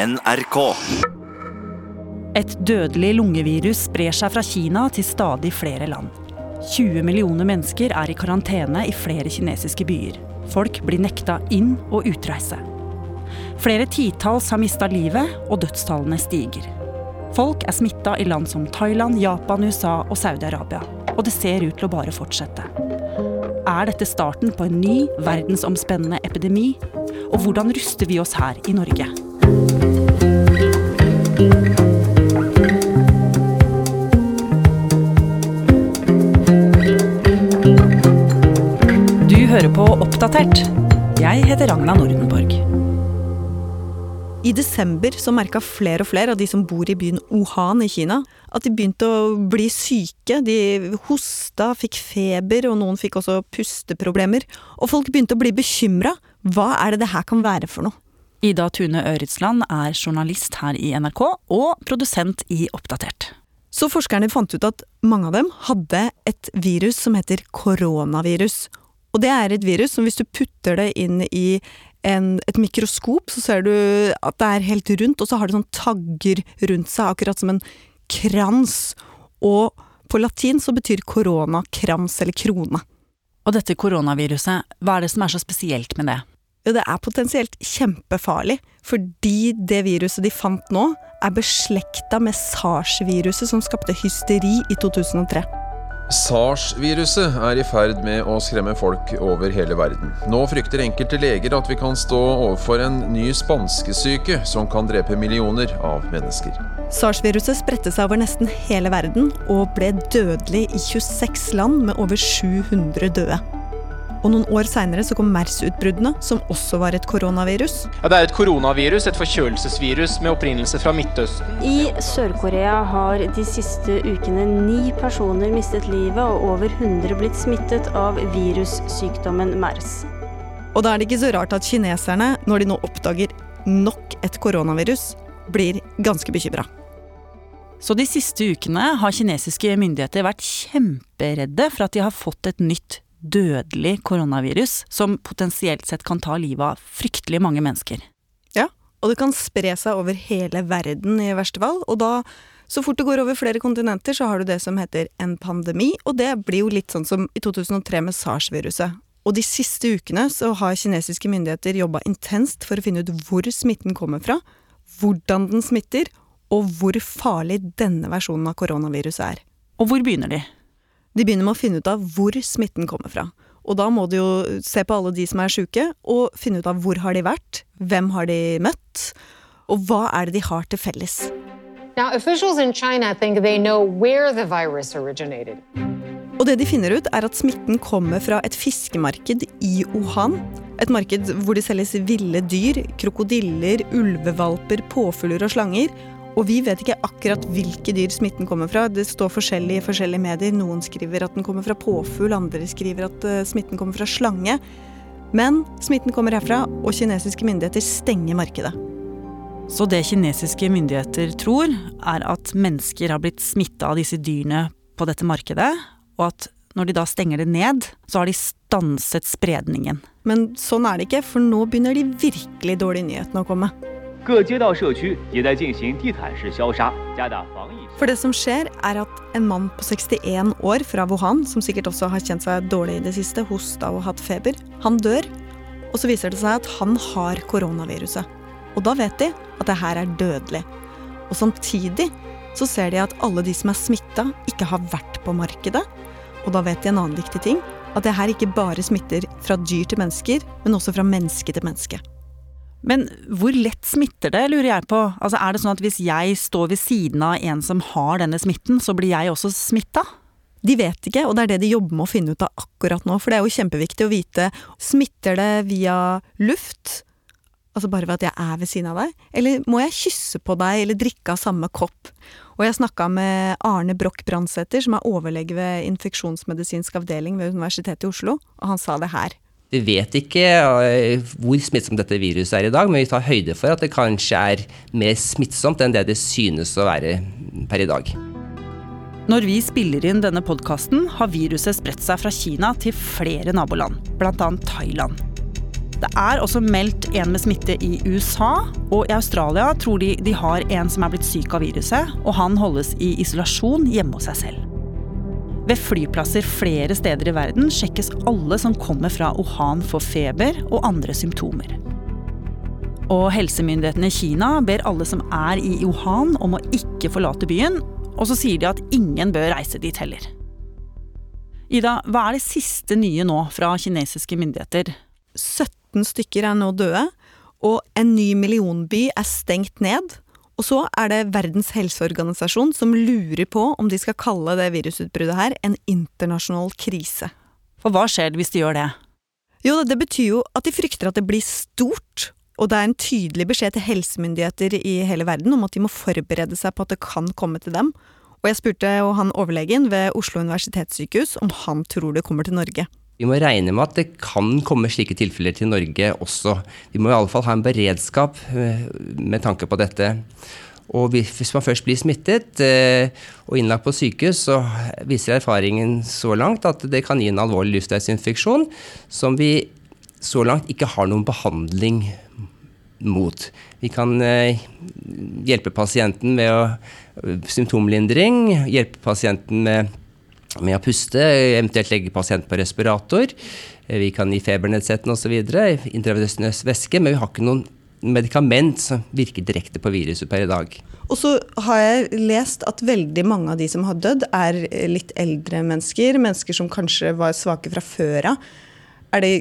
NRK. Et dødelig lungevirus sprer seg fra Kina til stadig flere land. 20 millioner mennesker er i karantene i flere kinesiske byer. Folk blir nekta inn- og utreise. Flere titalls har mista livet, og dødstallene stiger. Folk er smitta i land som Thailand, Japan, USA og Saudi-Arabia. Og det ser ut til å bare fortsette. Er dette starten på en ny, verdensomspennende epidemi? Og hvordan ruster vi oss her i Norge? Du hører på Oppdatert. Jeg heter Ragna Nordenborg. I desember så merka flere og flere av de som bor i byen Wuhan i Kina, at de begynte å bli syke. De hosta, fikk feber, og noen fikk også pusteproblemer. Og folk begynte å bli bekymra. Hva er det det her kan være for noe? Ida Tune Øritsland er journalist her i NRK og produsent i Oppdatert. Så forskerne fant ut at mange av dem hadde et virus som heter koronavirus. Og det er et virus som hvis du putter det inn i en, et mikroskop, så ser du at det er helt rundt, og så har det sånn tagger rundt seg, akkurat som en krans. Og på latin så betyr korona krams eller krone. Og dette koronaviruset, hva er det som er så spesielt med det? Jo, det er potensielt kjempefarlig, fordi det viruset de fant nå, er beslekta med sars-viruset som skapte hysteri i 2003. SARS-viruset er i ferd med å skremme folk over hele verden. Nå frykter enkelte leger at vi kan stå overfor en ny spanskesyke som kan drepe millioner av mennesker. SARS-viruset spredte seg over nesten hele verden og ble dødelig i 26 land med over 700 døde. Og noen år seinere kom MERS-utbruddene, som også var et koronavirus. Ja, det er et koronavirus, et forkjølelsesvirus med opprinnelse fra Midtøsten. I Sør-Korea har de siste ukene ni personer mistet livet og over 100 blitt smittet av virussykdommen MERS. Og da er det ikke så rart at kineserne, når de nå oppdager nok et koronavirus, blir ganske bekymra. Så de siste ukene har kinesiske myndigheter vært kjemperedde for at de har fått et nytt dødelig koronavirus som potensielt sett kan ta livet av fryktelig mange mennesker. Ja, og det kan spre seg over hele verden i verste fall. Og da, så fort det går over flere kontinenter, så har du det som heter en pandemi. Og det blir jo litt sånn som i 2003 med SARS-viruset. Og de siste ukene så har kinesiske myndigheter jobba intenst for å finne ut hvor smitten kommer fra, hvordan den smitter, og hvor farlig denne versjonen av koronaviruset er. Og hvor begynner de? De begynner med å finne ut av hvor smitten kommer fra. Og da må de jo se på alle de som er sjuke, og finne ut av hvor har de vært, hvem har de møtt, og hva er det de har til felles. Now, officials in China think they know where the virus originated. Og det de finner ut, er at smitten kommer fra et fiskemarked i Wuhan. Et marked hvor det selges ville dyr, krokodiller, ulvevalper, påfugler og slanger. Og vi vet ikke akkurat hvilke dyr smitten kommer fra. Det står forskjellig i forskjellige medier. Noen skriver at den kommer fra påfugl, andre skriver at uh, smitten kommer fra slange. Men smitten kommer herfra, og kinesiske myndigheter stenger markedet. Så det kinesiske myndigheter tror, er at mennesker har blitt smitta av disse dyrene på dette markedet, og at når de da stenger det ned, så har de stanset spredningen. Men sånn er det ikke, for nå begynner de virkelig dårlige nyhetene å komme. 各街道社区也在进行地毯式消杀，加大防疫。 For det som skjer, er at en mann på 61 år fra Wuhan, som sikkert også har kjent seg dårlig i det siste, hosta og hatt feber, han dør. Og så viser det seg at han har koronaviruset. Og da vet de at det her er dødelig. Og samtidig så ser de at alle de som er smitta, ikke har vært på markedet. Og da vet de en annen viktig ting, at det her ikke bare smitter fra dyr til mennesker, men også fra menneske til menneske. Men hvor lett smitter det, lurer jeg på. Altså, er det sånn at hvis jeg står ved siden av en som har denne smitten, så blir jeg også smitta? De vet ikke, og det er det de jobber med å finne ut av akkurat nå. For det er jo kjempeviktig å vite smitter det via luft, altså bare ved at jeg er ved siden av deg, eller må jeg kysse på deg eller drikke av samme kopp? Og jeg snakka med Arne Broch Brandsæter, som er overlege ved infeksjonsmedisinsk avdeling ved Universitetet i Oslo, og han sa det her. Vi vet ikke eh, hvor smittsomt dette viruset er i dag, men vi tar høyde for at det kanskje er mer smittsomt enn det det synes å være per i dag. Når vi spiller inn denne podkasten, har viruset spredt seg fra Kina til flere naboland, bl.a. Thailand. Det er også meldt en med smitte i USA, og i Australia tror de de har en som er blitt syk av viruset, og han holdes i isolasjon hjemme hos seg selv. Ved flyplasser flere steder i verden sjekkes alle som kommer fra Wuhan for feber og andre symptomer. Og helsemyndighetene i Kina ber alle som er i Wuhan om å ikke forlate byen, og så sier de at ingen bør reise dit heller. Ida, hva er det siste nye nå fra kinesiske myndigheter? 17 stykker er nå døde, og en ny millionby er stengt ned. Og så er det Verdens helseorganisasjon som lurer på om de skal kalle det virusutbruddet her en internasjonal krise. For hva skjer hvis de gjør det? Jo, det betyr jo at de frykter at det blir stort, og det er en tydelig beskjed til helsemyndigheter i hele verden om at de må forberede seg på at det kan komme til dem. Og jeg spurte jo han overlegen ved Oslo universitetssykehus om han tror det kommer til Norge. Vi må regne med at det kan komme slike tilfeller til Norge også. Vi må i alle fall ha en beredskap eh, med tanke på dette. Og hvis man først blir smittet eh, og innlagt på sykehus, så viser erfaringen så langt at det kan gi en alvorlig luftveisinfeksjon som vi så langt ikke har noen behandling mot. Vi kan eh, hjelpe pasienten med symptomlindring, hjelpe pasienten med med å puste, eventuelt legge pasient på respirator. Eh, vi kan gi febernedsettende osv. Intravenøs væske, men vi har ikke noen medikament som virker direkte på viruset per i dag. Og så har jeg lest at veldig mange av de som har dødd, er litt eldre mennesker. Mennesker som kanskje var svake fra før av. Er det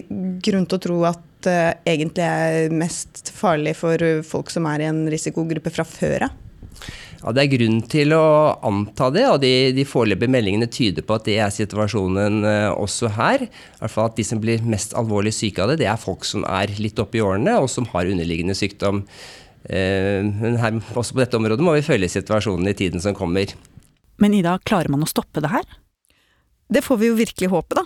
grunn til å tro at det egentlig er mest farlig for folk som er i en risikogruppe fra før av? Ja, Det er grunn til å anta det, og de, de foreløpige meldingene tyder på at det er situasjonen uh, også her. I hvert fall at De som blir mest alvorlig syke av det, det er folk som er litt oppe i årene og som har underliggende sykdom. Uh, men her, også på dette området må vi følge situasjonen i tiden som kommer. Men Ida, klarer man å stoppe det her? Det får vi jo virkelig håpe, da.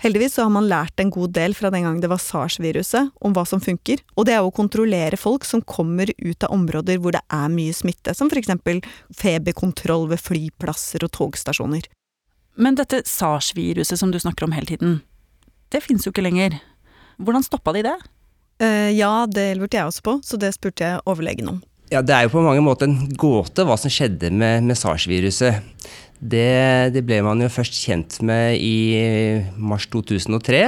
Heldigvis så har man lært en god del fra den gang det var SARS-viruset, om hva som funker, og det er å kontrollere folk som kommer ut av områder hvor det er mye smitte, som for eksempel feberkontroll ved flyplasser og togstasjoner. Men dette SARS-viruset som du snakker om hele tiden, det finnes jo ikke lenger. Hvordan stoppa de det? Uh, ja, det lurte jeg også på, så det spurte jeg overlegen om. Ja, Det er jo på mange måter en gåte hva som skjedde med, SARS-viruset. Det, det, ble man jo først kjent med i mars 2003.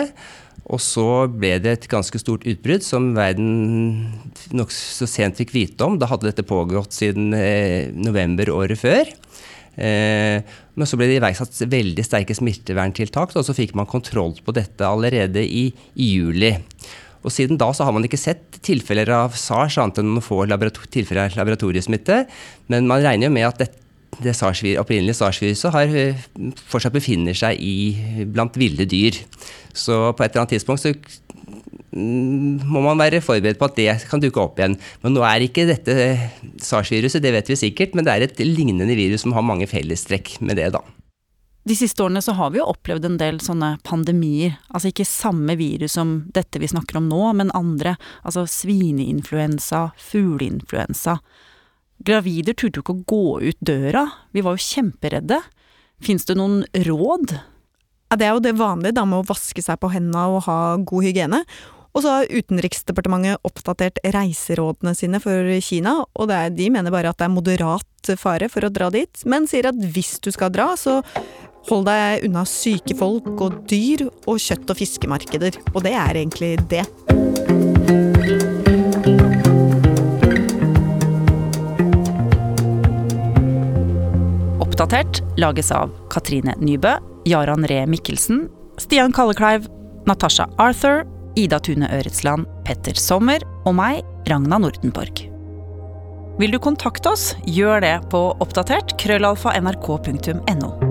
Og så ble det et ganske stort utbrudd som verden nokså sent fikk vite om. Da hadde dette pågått siden eh, november året før. Eh, men så ble det iverksatt veldig sterke smitteverntiltak, og så fikk man kontroll på dette allerede i, i juli. Og Siden da så har man ikke sett tilfeller av SARS, annet enn noen få tilfeller av laboratoriesmitte. Men man regner jo med at dette det opprinnelige SARS-viruset eh, fortsatt befinner seg i, blant ville dyr. Så på et eller annet tidspunkt så mm, må man være forberedt på at det kan dukke opp igjen. Men nå er ikke dette SARS-viruset, det vet vi sikkert, men det er et lignende virus som har mange fellestrekk med det, da. De siste årene så har vi jo opplevd en del sånne pandemier. Altså ikke samme virus som dette vi snakker om nå, men andre. Altså svineinfluensa, fugleinfluensa. Gravider turte jo ikke å gå ut døra, vi var jo kjemperedde. Fins det noen råd? Ja, det er jo det vanlige da med å vaske seg på hendene og ha god hygiene. Og så har Utenriksdepartementet oppdatert reiserådene sine for Kina, og er, de mener bare at det er moderat fare for å dra dit, men sier at hvis du skal dra, så hold deg unna syke folk og dyr og kjøtt- og fiskemarkeder. Og det er egentlig det. Oppdatert lages av Katrine Nybø, Jaran Ree Mikkelsen, Stian Kallekleiv, Natasha Arthur, Ida Tune Øretsland, Petter Sommer og meg, Ragna Nordenborg. Vil du kontakte oss, gjør det på oppdatert krøllalfa nrk.no.